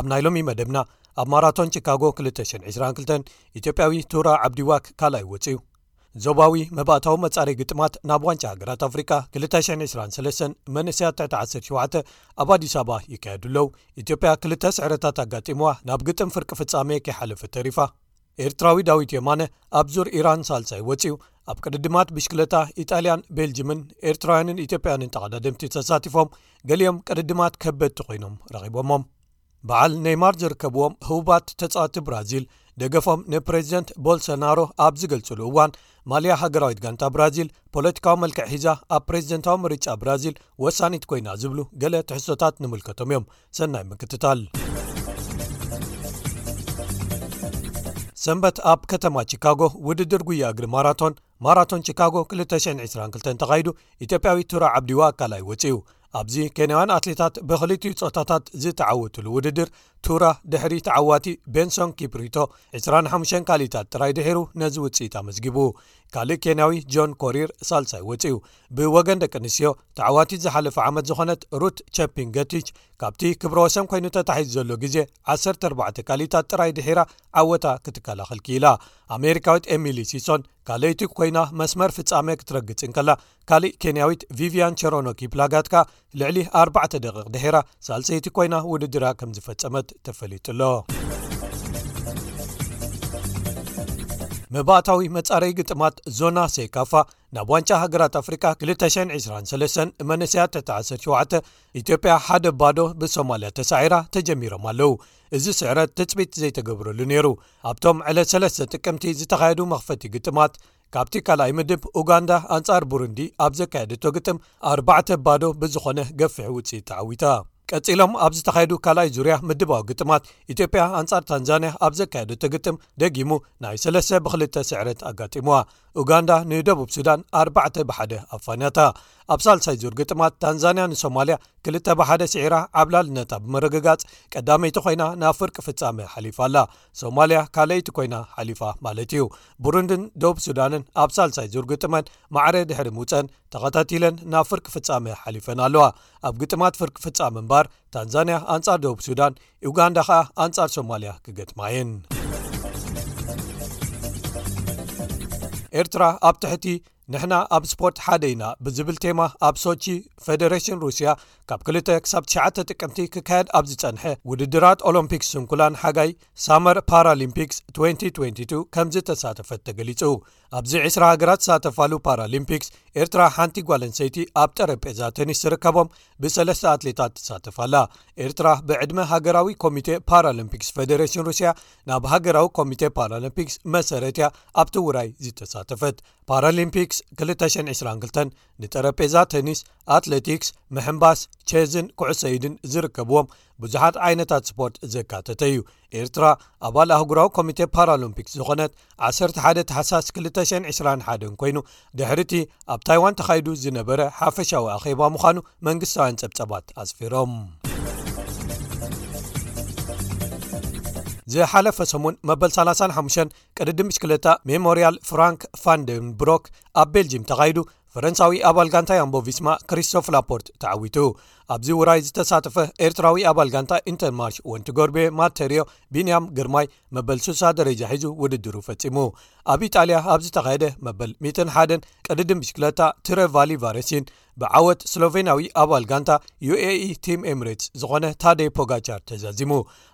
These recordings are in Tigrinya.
ኣብ ናይ ሎሚ መደብና ኣብ ማራቶን ቺካጎ 222 ኢትዮጵያዊ ቱራ ዓብዲዋክ ካልይ ወፅዩ ዞባዊ መባእታዊ መፃረይ ግጥማት ናብ ዋንጫ ሃገራት ኣፍሪቃ 223 መንእሰያት ትሕቲ 17 ኣብ ኣዲስ ኣበባ ይካየዱ ኣለው ኢትዮጵያ ክልተ ስዕረታት ኣጋጢምዋ ናብ ግጥም ፍርቂ ፍፃሜ ከይሓለፈ ተሪፋ ኤርትራዊ ዳዊት የማነ ኣብ ዙር ኢራን ሳልሳይ ወፅኡ ኣብ ቅድድማት ብሽክለታ ኢጣልያን ቤልጅምን ኤርትራውያንን ኢትዮጵያንን ተቐዳድምቲ ተሳቲፎም ገሊኦም ቅድድማት ከበድቲ ኮይኖም ረኺቦሞም በዓል ነይማር ዝርከብዎም ህቡባት ተጻዋቲ ብራዚል ደገፎም ንፕሬዚደንት ቦልሶናሮ ኣብ ዝገልጹሉ እዋን ማልያ ሃገራዊት ጋንታ ብራዚል ፖለቲካዊ መልክዕ ሒዛ ኣብ ፕሬዚደንታዊ ምርጫ ብራዚል ወሳኒት ኮይና ዝብሉ ገለ ትሕሶታት ንምልከቶም እዮም ሰናይ ምክትታል ሰንበት ኣብ ከተማ ቺካጎ ውድድር ጉያ እግሪ ማራቶን ማራቶን ቺካጎ 222 ተኻይዱ ኢትዮጵያዊ ቱራ ዓብዲዋ ኣካላይ ወፅኡ ኣብዚ ኬንያውያን ኣትሌታት ብክልትኡ ፆታታት ዝተዓወትሉ ውድድር ቱራ ድሕሪ ተዓዋቲ ቤንሶን ኪፕሪቶ 25 ካሊታት ጥራይ ድሒሩ ነዚ ውፅኢት ኣመዝጊቡ ካልእ ኬንያዊ ጆን ኮሪር ሳልሳይ ወፅኡ ብወገን ደቂ ኣንስትዮ ተዓዋቲት ዝሓለፈ ዓመት ዝኾነት ሩት ቸፒን ገቲች ካብቲ ክብረ ወሰን ኮይኑ ተታሒዝ ዘሎ ግዜ 14 ካሊታት ጥራይ ድሒራ ዓወታ ክትከላኸል ክኢላ ኣሜሪካዊት ኤሚሊ ሲሶን ካልይቲ ኮይና መስመር ፍጻሜ ክትረግጽ እንከላ ካልእ ኬንያዊት ቪቭያን ቸሮኖኪፕላጋትካ ልዕሊ ኣርባዕተ ደቂቕ ድሒራ ሳልሰይቲ ኮይና ውድድራ ከም ዝፈጸመት ተፈሊጡሎ መባእታዊ መጻረይ ግጥማት ዞና ሴካፋ ናብ ዋንጫ ሃገራት ኣፍሪቃ 223 መንስያት ትቲ 17 ኢትዮጵያ ሓደ ባዶ ብሶማልያ ተሳዒራ ተጀሚሮም ኣለው እዚ ስዕረት ትፅቢት ዘይተገብረሉ ነይሩ ኣብቶም ዕለት 3 ጥቅምቲ ዝተኻየዱ መኽፈቲ ግጥማት ካብቲ ካልኣይ ምድብ ኡጋንዳ ኣንጻር ቡሩንዲ ኣብ ዘካየደቶ ግጥም ኣርባዕተ ባዶ ብዝኾነ ገፊሕ ውፅኢት ተዓዊታ። ቀጺሎም ኣብ ዝተኻየዱ ካልኣይ ዙርያ ምድባዊ ግጥማት ኢትዮጵያ ኣንጻር ታንዛንያ ኣብ ዘካየደቶ ግጥም ደጊሙ ናይ ሰለስተ ብክልተ ስዕረት ኣጋጢምዋ ኡጋንዳ ንደቡብ ሱዳን ኣርባዕተ ብሓደ ኣፋንያታ ኣብ ሳልሳይ ዙር ግጥማት ታንዛንያ ንሶማልያ ክልተ ብሓደ ስዒራ ዓብላልነታ ብምርግጋጽ ቀዳመይቲ ኮይና ናብ ፍርቂ ፍጻመ ሓሊፋ ኣላ ሶማልያ ካልኣይቲ ኮይና ሓሊፋ ማለት እዩ ቡሩንድን ደቡብ ሱዳንን ኣብ ሳልሳይ ዙር ግጥመን ማዕረ ድሕሪ ምውፀን ተኸታቲለን ናብ ፍርቂ ፍፃመ ሓሊፈን ኣለዋ ኣብ ግጥማት ፍርቂ ፍፃመ እምባር ታንዛንያ ኣንፃር ደቡብ ሱዳን ኡጋንዳ ከኣ ኣንፃር ሶማልያ ክገጥማ እየን ኤርትራ ኣብ ትሕቲ ንሕና ኣብ ስፖርት ሓደ ኢና ብዝብል ቴማ ኣብ ሶቺ ፈደረሽን ሩስያ ካብ ክልተ ክሳብ ትሽዓተ ጥቅምቲ ክካየድ ኣብ ዝጸንሐ ውድድራት ኦሎምፒክስ ስንኩላን ሓጋይ ሳመር ፓራሊምፒክስ 2022 ከምዝተሳተፈት ተገሊጹ ኣብዚ ዕስራ ሃገራት ዝሳተፋሉ ፓራሊምፒክስ ኤርትራ ሓንቲ ጓልኣንሰይቲ ኣብ ጠረጴዛ ተኒስ ዝርከቦም ብሰለስተ ኣትሌታት ትሳተፋላ ኤርትራ ብዕድመ ሃገራዊ ኮሚቴ ፓራሊምፒክስ ፈደረሽን ሩስያ ናብ ሃገራዊ ኮሚቴ ፓራሊምፒክስ መሰረት እያ ኣብቲ ውራይ ዝተሳተፈት ፓራሊምፒክስ 222 ንጠረጴዛ ተኒስ ኣትለቲክስ ምሕምባስ ቸዝን ኩዕሰይድን ዝርከብዎም ብዙሓት ዓይነታት ስፖርት ዘካተተ እዩ ኤርትራ ኣባል ኣህጉራዊ ኮሚቴ ፓራሎምፒክስ ዝኾነት ዓሰርተ ሓደ ተሓሳስ 221 ኮይኑ ድሕሪቲ ኣብ ታይዋን ተኻይዱ ዝነበረ ሓፈሻዊ ኣኼባ ምዃኑ መንግስታውያን ጸብጸባት ኣስፊሮም ዝሓለፈ ሰሙን መበል 35 ቅድዲ ምሽክለታ ሜሞርያል ፍራንክ ፋንደን ብሮክ ኣብ ቤልጂም ተኻይዱ ፈረንሳዊ ኣባል ጋንታ ኣምቦ ቪስማ ክሪስቶፍ ላፖርት ተዓዊቱ ኣብዚ ውራይ ዝተሳተፈ ኤርትራዊ ኣባል ጋንታ ኢንተርማርሽ ወንቲ ጎርቤ ማተርዮ ቢንያም ግርማይ መበል ሱሳ ደረጃ ሒዙ ውድድሩ ፈጺሙ ኣብ ኢጣልያ ኣብ ዝተኻየደ መበል 101 ቀድድም ብሽክለታ ትረቫሊ ቫረሲን ብዓወት ስሎቨንያዊ ኣባል ጋንታ ዩaኢ ቲም ኤምሬትስ ዝኾነ ታደይ ፖጋቻር ተዛዚሙ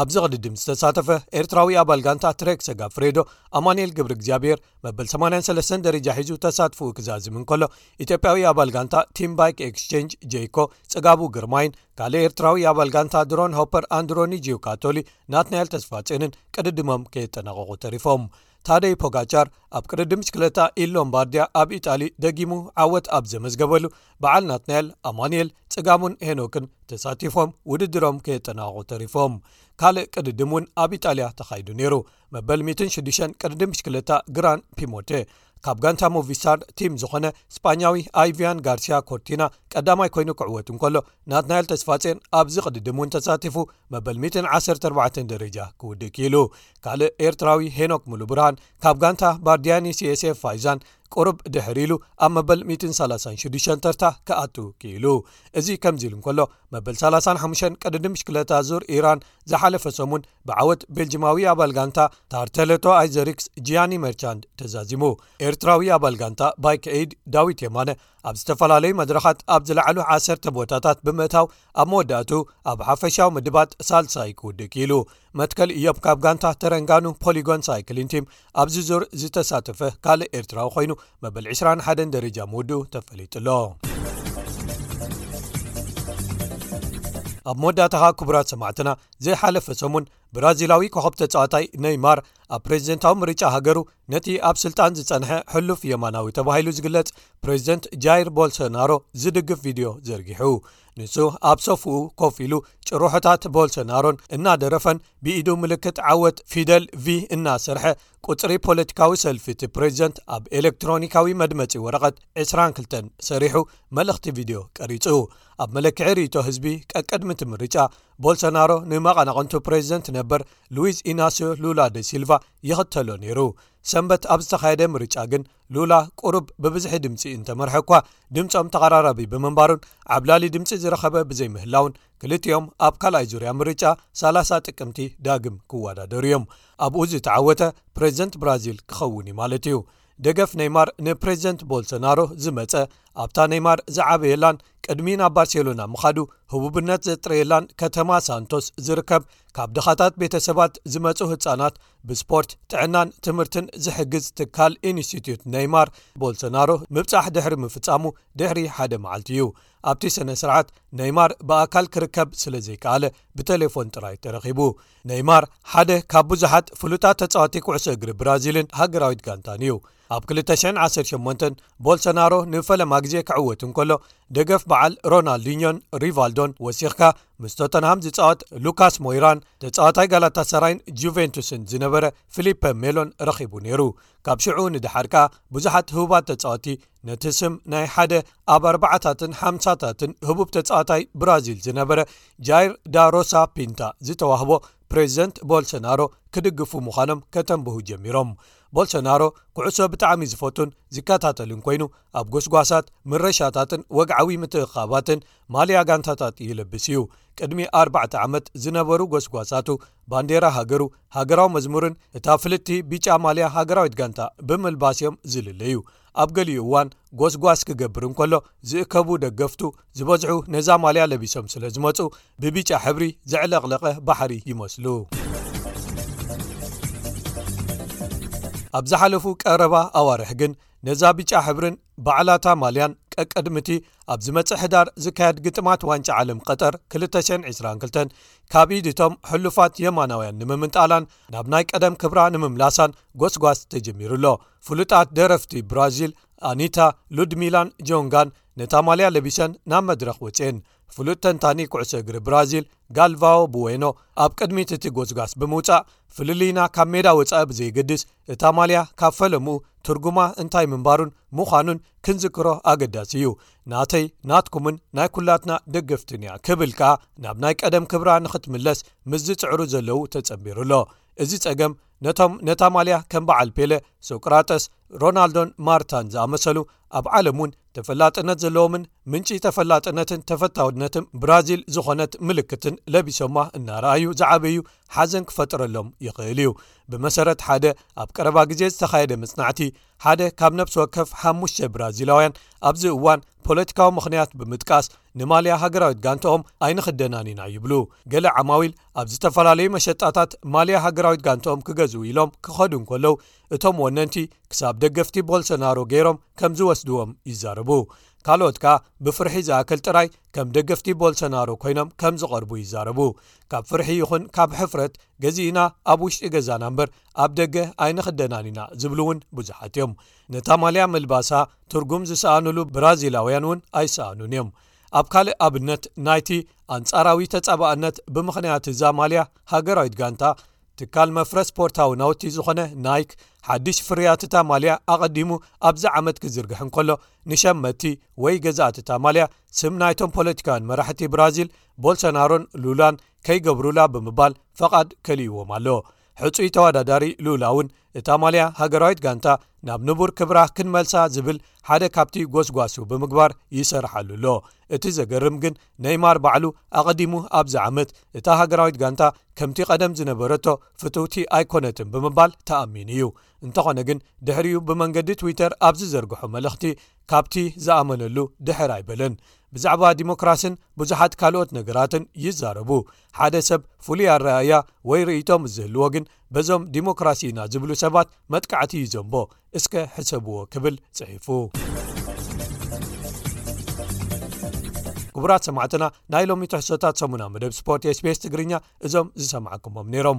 ኣብዚ ቅድድም ዝተሳተፈ ኤርትራዊ ኣባል ጋንታ ትሬክ ሰጋ ፍሬዶ ኣማንኤል ግብሪ እግዚኣብሔር መበል 83 ደረጃ ሒዙ ተሳትፉኡ ክዛዝም እንከሎ ኢትዮጵያዊ ኣባል ጋንታ ቲም ባይክ ኤክስቸንጅ ጀይኮ ጽጋቡ ግርማይን ካልእ ኤርትራዊ ኣባል ጋንታ ድሮን ሆፐር ኣንድሮኒ ጂው ካቶሊ ናትናኤል ተስፋጼንን ቅድድሞም ከየጠናቐቑ ተሪፎም ታደይ ፖጋቻር ኣብ ቅድድም ሽክለታ ኢሎም ባርድያ ኣብ ኢጣሊ ደጊሙ ዓወት ኣብ ዘመዝገበሉ በዓል ናትናኤል ኣማንኤል ጽጋሙን ሄኖክን ተሳቲፎም ውድድሮም ከየጠናቐቑ ተሪፎም ካልእ ቅድድም እውን ኣብ ኢጣልያ ተኻይዱ ነይሩ መበል 106 ቅድድም ብሽክለታ ግራን ፒሞቴ ካብ ጋንታ ሞቪስታር ቲም ዝኾነ ስጳኛዊ ኣይቭያን ጋርሲያ ኮርቲና ቀዳማይ ኮይኑ ክዕወት እንከሎ ናትናኤል ተስፋጼን ኣብዚ ቅድድም እውን ተሳቲፉ መበል 114 ደረጃ ክውድእ ክኢሉ ካልእ ኤርትራዊ ሄኖክ ምሉ ብርሃን ካብ ጋንታ ባርድያኒ ሲስፍ ፋይዛን ቅሩብ ድሕር ኢሉ ኣብ መበል 136 ተርታ ክኣቱ ክኢሉ እዚ ከምዚ ኢሉ እንከሎ መበል 35 ቅድድም ሽክለታ ዙር ኢራን ዝሓለፈ ሰሙን ብዓወት ቤልጅማዊ ኣባል ጋንታ ታርተለቶ ኣይዘሪክስ ጂያኒ መርቻንድ ተዛዚሙ ኤርትራዊ ኣባል ጋንታ ባይክዒድ ዳዊት የማነ ኣብ ዝተፈላለዩ መድረኻት ኣብ ዝለዓሉ ዓሰርተ ቦታታት ብምእታው ኣብ መወዳእቱ ኣብ ሓፈሻዊ ምድባት ሳልሳይ ክውድእ ክኢሉ መትከል እዮብ ካብ ጋንታ ተረንጋኑ ፖሊጎን ሳይክሊንቲም ኣብዚ ዙር ዝተሳተፈ ካልእ ኤርትራዊ ኮይኑ መበል 21 ደረጃ ምውድኡ ተፈሊጡ ኣሎ ኣብ መወዳእታኻ ክቡራት ሰማዕትና ዘይሓለፈ ሰሙን ብራዚላዊ ኮኸብ ተጻዋታይ ነይማር ኣብ ፕሬዚደንታዊ ምርጫ ሃገሩ ነቲ ኣብ ስልጣን ዝጸንሐ ሕሉፍ የማናዊ ተባሂሉ ዝግለጽ ፕሬዚደንት ጃይር ቦልሶናሮ ዝድግፍ ቪድዮ ዘርጊሑ ንሱ ኣብ ሶፍኡ ኮፍ ኢሉ ጭርሖታት ቦልሶናሮን እናደረፈን ብኢዱ ምልክት ዓወት ፊደል ቪ እናሰርሐ ቁፅሪ ፖለቲካዊ ሰልፊ እቲ ፕሬዚደንት ኣብ ኤሌክትሮኒካዊ መድመፂ ወረቐት 22 ሰሪሑ መልእኽቲ ቪድዮ ቀሪፁ ኣብ መለክዒ ርእቶ ህዝቢ ቀቅድሚ እቲ ምርጫ ቦልሶናሮ ንመቐናቕንቱ ፕሬዚደንት ነበር ሉዊዝ ኢናስዮ ሉላደ ሲልቫ ይኽተሎ ነይሩ ሰንበት ኣብ ዝተኻየደ ምርጫ ግን ሉላ ቁሩብ ብብዝሒ ድምፂ እንተመርሐ እኳ ድምፆም ተቐራራቢ ብምንባሩን ዓብላሊ ድምፂ ዝረኸበ ብዘይምህላውን ክልቲኦም ኣብ ካልኣይ ዙርያ ምርጫ ሳላ0 ጥቅምቲ ዳግም ክወዳደሩ እዮም ኣብኡ ዝተዓወተ ፕሬዚደንት ብራዚል ክኸውን እዩ ማለት እዩ ደገፍ ነይማር ንፕሬዚደንት ቦልሶናሮ ዝመፀ ኣብታ ነይማር ዝዓበየላን ቅድሚ ናብ ባርሴሎና ምኻዱ ህቡብነት ዘጥረየላን ከተማ ሳንቶስ ዝርከብ ካብ ድኻታት ቤተ ሰባት ዝመፁ ህፃናት ብስፖርት ጥዕናን ትምህርትን ዝሕግዝ ትካል ኢንስቲትዩት ነይማር ቦልሶናሮ ምብፃሕ ድሕሪ ምፍፃሙ ድሕሪ ሓደ መዓልቲ እዩ ኣብቲ ስነ ስርዓት ነይማር ብኣካል ክርከብ ስለ ዘይከኣለ ብቴሌፎን ጥራይ ተረኺቡ ነይማር ሓደ ካብ ብዙሓት ፍሉጣት ተፃዋቲ ኩዕሶ እግሪ ብራዚልን ሃገራዊት ጋንታን እዩ ኣብ 20018 ቦልሶናሮ ንፈለማ ግዜ ክዕወት እንከሎ ደገፍ በዓል ሮናልድኞን ሪቫልዶን ወሲኽካ ምስ ቶተንሃም ዝፃወት ሉካስ ሞይራን ተፃዋታይ ጋላታ ሰራይን ጁቨንቱስን ዝነበረ ፊሊፐ ሜሎን ረኺቡ ነይሩ ካብ ሽዑ ንድሓር ከኣ ብዙሓት ህቡባት ተፃወቲ ነቲ ስም ናይ ሓደ ኣብ ኣርባዓታትን ሓምሳታትን ህቡብ ተፃዋታይ ብራዚል ዝነበረ ጃይር ዳሮሳ ፒንታ ዝተዋህቦ ፕሬዚደንት ቦልሶናሮ ክድግፉ ምዃኖም ከተንብሁ ጀሚሮም ቦልሶናሮ ኩዕሶ ብጣዕሚ ዝፈቱን ዝከታተልን ኮይኑ ኣብ ጎስጓሳት ምረሻታትን ወግዓዊ ምትእኻባትን ማልያ ጋንታታት ይልብስ እዩ ቅድሚ ኣርባዕተ ዓመት ዝነበሩ ጎስጓሳቱ ባንዴራ ሃገሩ ሃገራዊ መዝሙርን እታ ፍልጥቲ ቢጫ ማልያ ሃገራዊት ጋንታ ብምልባስ እዮም ዝልለዩ ኣብ ገሊኡ እዋን ጎስጓስ ክገብር እንከሎ ዝእከቡ ደገፍቱ ዝበዝሑ ነዛ ማልያ ለቢሶም ስለ ዝመፁ ብቢጫ ሕብሪ ዘዕለቕለቐ ባሕሪ ይመስሉ ኣብ ዝሓለፉ ቀረባ ኣዋርሕ ግን ነዛ ብጫ ሕብርን ባዕላታ ማልያን ቀቀድምቲ ኣብ ዝመፅ ሕዳር ዝካየድ ግጥማት ዋንጫ ዓለም ቀጠር 222 ካብ ኢድ እቶም ሕሉፋት የማናውያን ንምምንጣላን ናብ ናይ ቀደም ክብራ ንምምላሳን ጎስጓስ ተጀሚሩ ኣሎ ፍሉጣት ደረፍቲ ብራዚል ኣኒታ፣ ሉድሚላን ጆንጋን ነታ ማልያ ለቢሰን ናብ መድረኽ ወጺኤን። ፍሉጥ ተንታኒ ኩዕሶ እግሪ ብራዚል ጋልቫኦ ቡዌኖ ኣብ ቅድሚት እቲ ጎስጓስ ብምውጻእ ፍልልይና ካብ ሜዳ ወጻኢ ብዘየገድስ እታ ማልያ ካብ ፈለምኡ ትርጉማ እንታይ ምንባሩን ምዃኑን ክንዝክሮ ኣገዳሲ እዩ ናተይ ናትኩምን ናይ ኩላትና ደገፍትን እያ ክብል ከኣ ናብ ናይ ቀደም ክብራ ንክትምለስ ምስ ዝጽዕሩ ዘለዉ ተጸንቢሩ ኣሎ እዚ ጸገም ነቶም ነታ ማልያ ከም በዓል ፔለ ሶቅራጠስ ሮናልዶን ማርታን ዝኣመሰሉ ኣብ ዓለም እውን ተፈላጥነት ዘለዎምን ምንጪ ተፈላጥነትን ተፈታውነትን ብራዚል ዝኾነት ምልክትን ለቢሶማ እናረኣዩ ዝዓበዩ ሓዘን ክፈጥረሎም ይኽእል እዩ ብመሰረት ሓደ ኣብ ቀረባ ግዜ ዝተኻየደ መጽናዕቲ ሓደ ካብ ነብሲ ወከፍ ሓሙሽተ ብራዚላውያን ኣብዚ እዋን ፖለቲካዊ ምኽንያት ብምጥቃስ ንማልያ ሃገራዊት ጋንታኦም ኣይንኽደናን ኢና ይብሉ ገለ ዓማዊል ኣብ ዝተፈላለዩ መሸጣታት ማልያ ሃገራዊት ጋንትኦም ክገዝኡ ኢሎም ክኸዱ እንከለዉ እቶም ወነንቲ ክሳብ ደገፍቲ ቦልሶናሮ ገይሮም ከም ዝወስድዎም ይዛረቡ ካልኦት ከኣ ብፍርሒ ዝኣክል ጥራይ ከም ደገፍቲ ቦልሶናሮ ኮይኖም ከም ዝቐርቡ ይዛረቡ ካብ ፍርሒ ይኹን ካብ ሕፍረት ገዚእና ኣብ ውሽጢ ገዛና እምበር ኣብ ደገ ኣይንኽደናን ኢና ዝብሉ እውን ብዙሓት እዮም ነታ ማልያ ምልባሳ ትርጉም ዝሰኣኑሉ ብራዚላውያን እውን ኣይሰኣኑን እዮም ኣብ ካልእ ኣብነት ናይቲ ኣንጻራዊ ተጻባእነት ብምኽንያት እዛ ማልያ ሃገራዊት ጋንታ ትካል መፍረ ስፖርታዊ ናውቲ ዝኾነ ናይክ ሓድሽ ፍርያትታ ማልያ ኣቐዲሙ ኣብዚ ዓመት ክዝርግሕ እንከሎ ንሸመቲ ወይ ገዛእትታ ማልያ ስም ናይቶም ፖለቲካውያን መራሕቲ ብራዚል ቦልሰናሮን ሉላን ከይገብሩላ ብምባል ፈቓድ ከሊእዎም ኣሎ ሕጹይ ተወዳዳሪ ሉላ'ውን እታ ማልያ ሃገራዊት ጋንታ ናብ ንቡር ክብራ ክንመልሳ ዝብል ሓደ ካብቲ ጎስጓሱ ብምግባር ይሰርሓሉ ኣሎ። እቲ ዘገርም ግን ነይማር ባዕሉ ኣቐዲሙ ኣብዚ ዓመት እታ ሃገራዊት ጋንታ ከምቲ ቀደም ዝነበረቶ ፍትውቲ ኣይኮነትን ብምባል ተኣሚኑ እዩ። እንተኾነ ግን ድሕሪኡ ብመንገዲ ትዊተር ኣብ ዝዘርግሖ መልእኽቲ ካብቲ ዝኣመነሉ ድሕር ኣይበለን። ብዛዕባ ዲሞክራስን ብዙሓት ካልኦት ነገራትን ይዛረቡ። ሓደ ሰብ ፍሉይ ኣረኣእያ ወይ ርእይቶ ምስ ዝህልዎ ግን በዞም ዲሞክራሲ ኢና ዝብሉ ሰባት መጥቃዕቲ ይዘንቦ እስከ ሕሰብዎ ክብል ጽሒፉ። ክቡራት ሰማዕትና ናይ ሎሚ ትሕሶታት ሰሙና መደብ ስፖርት ስቤስ ትግርኛ እዞም ዝሰማዕኩሞም ነይሮም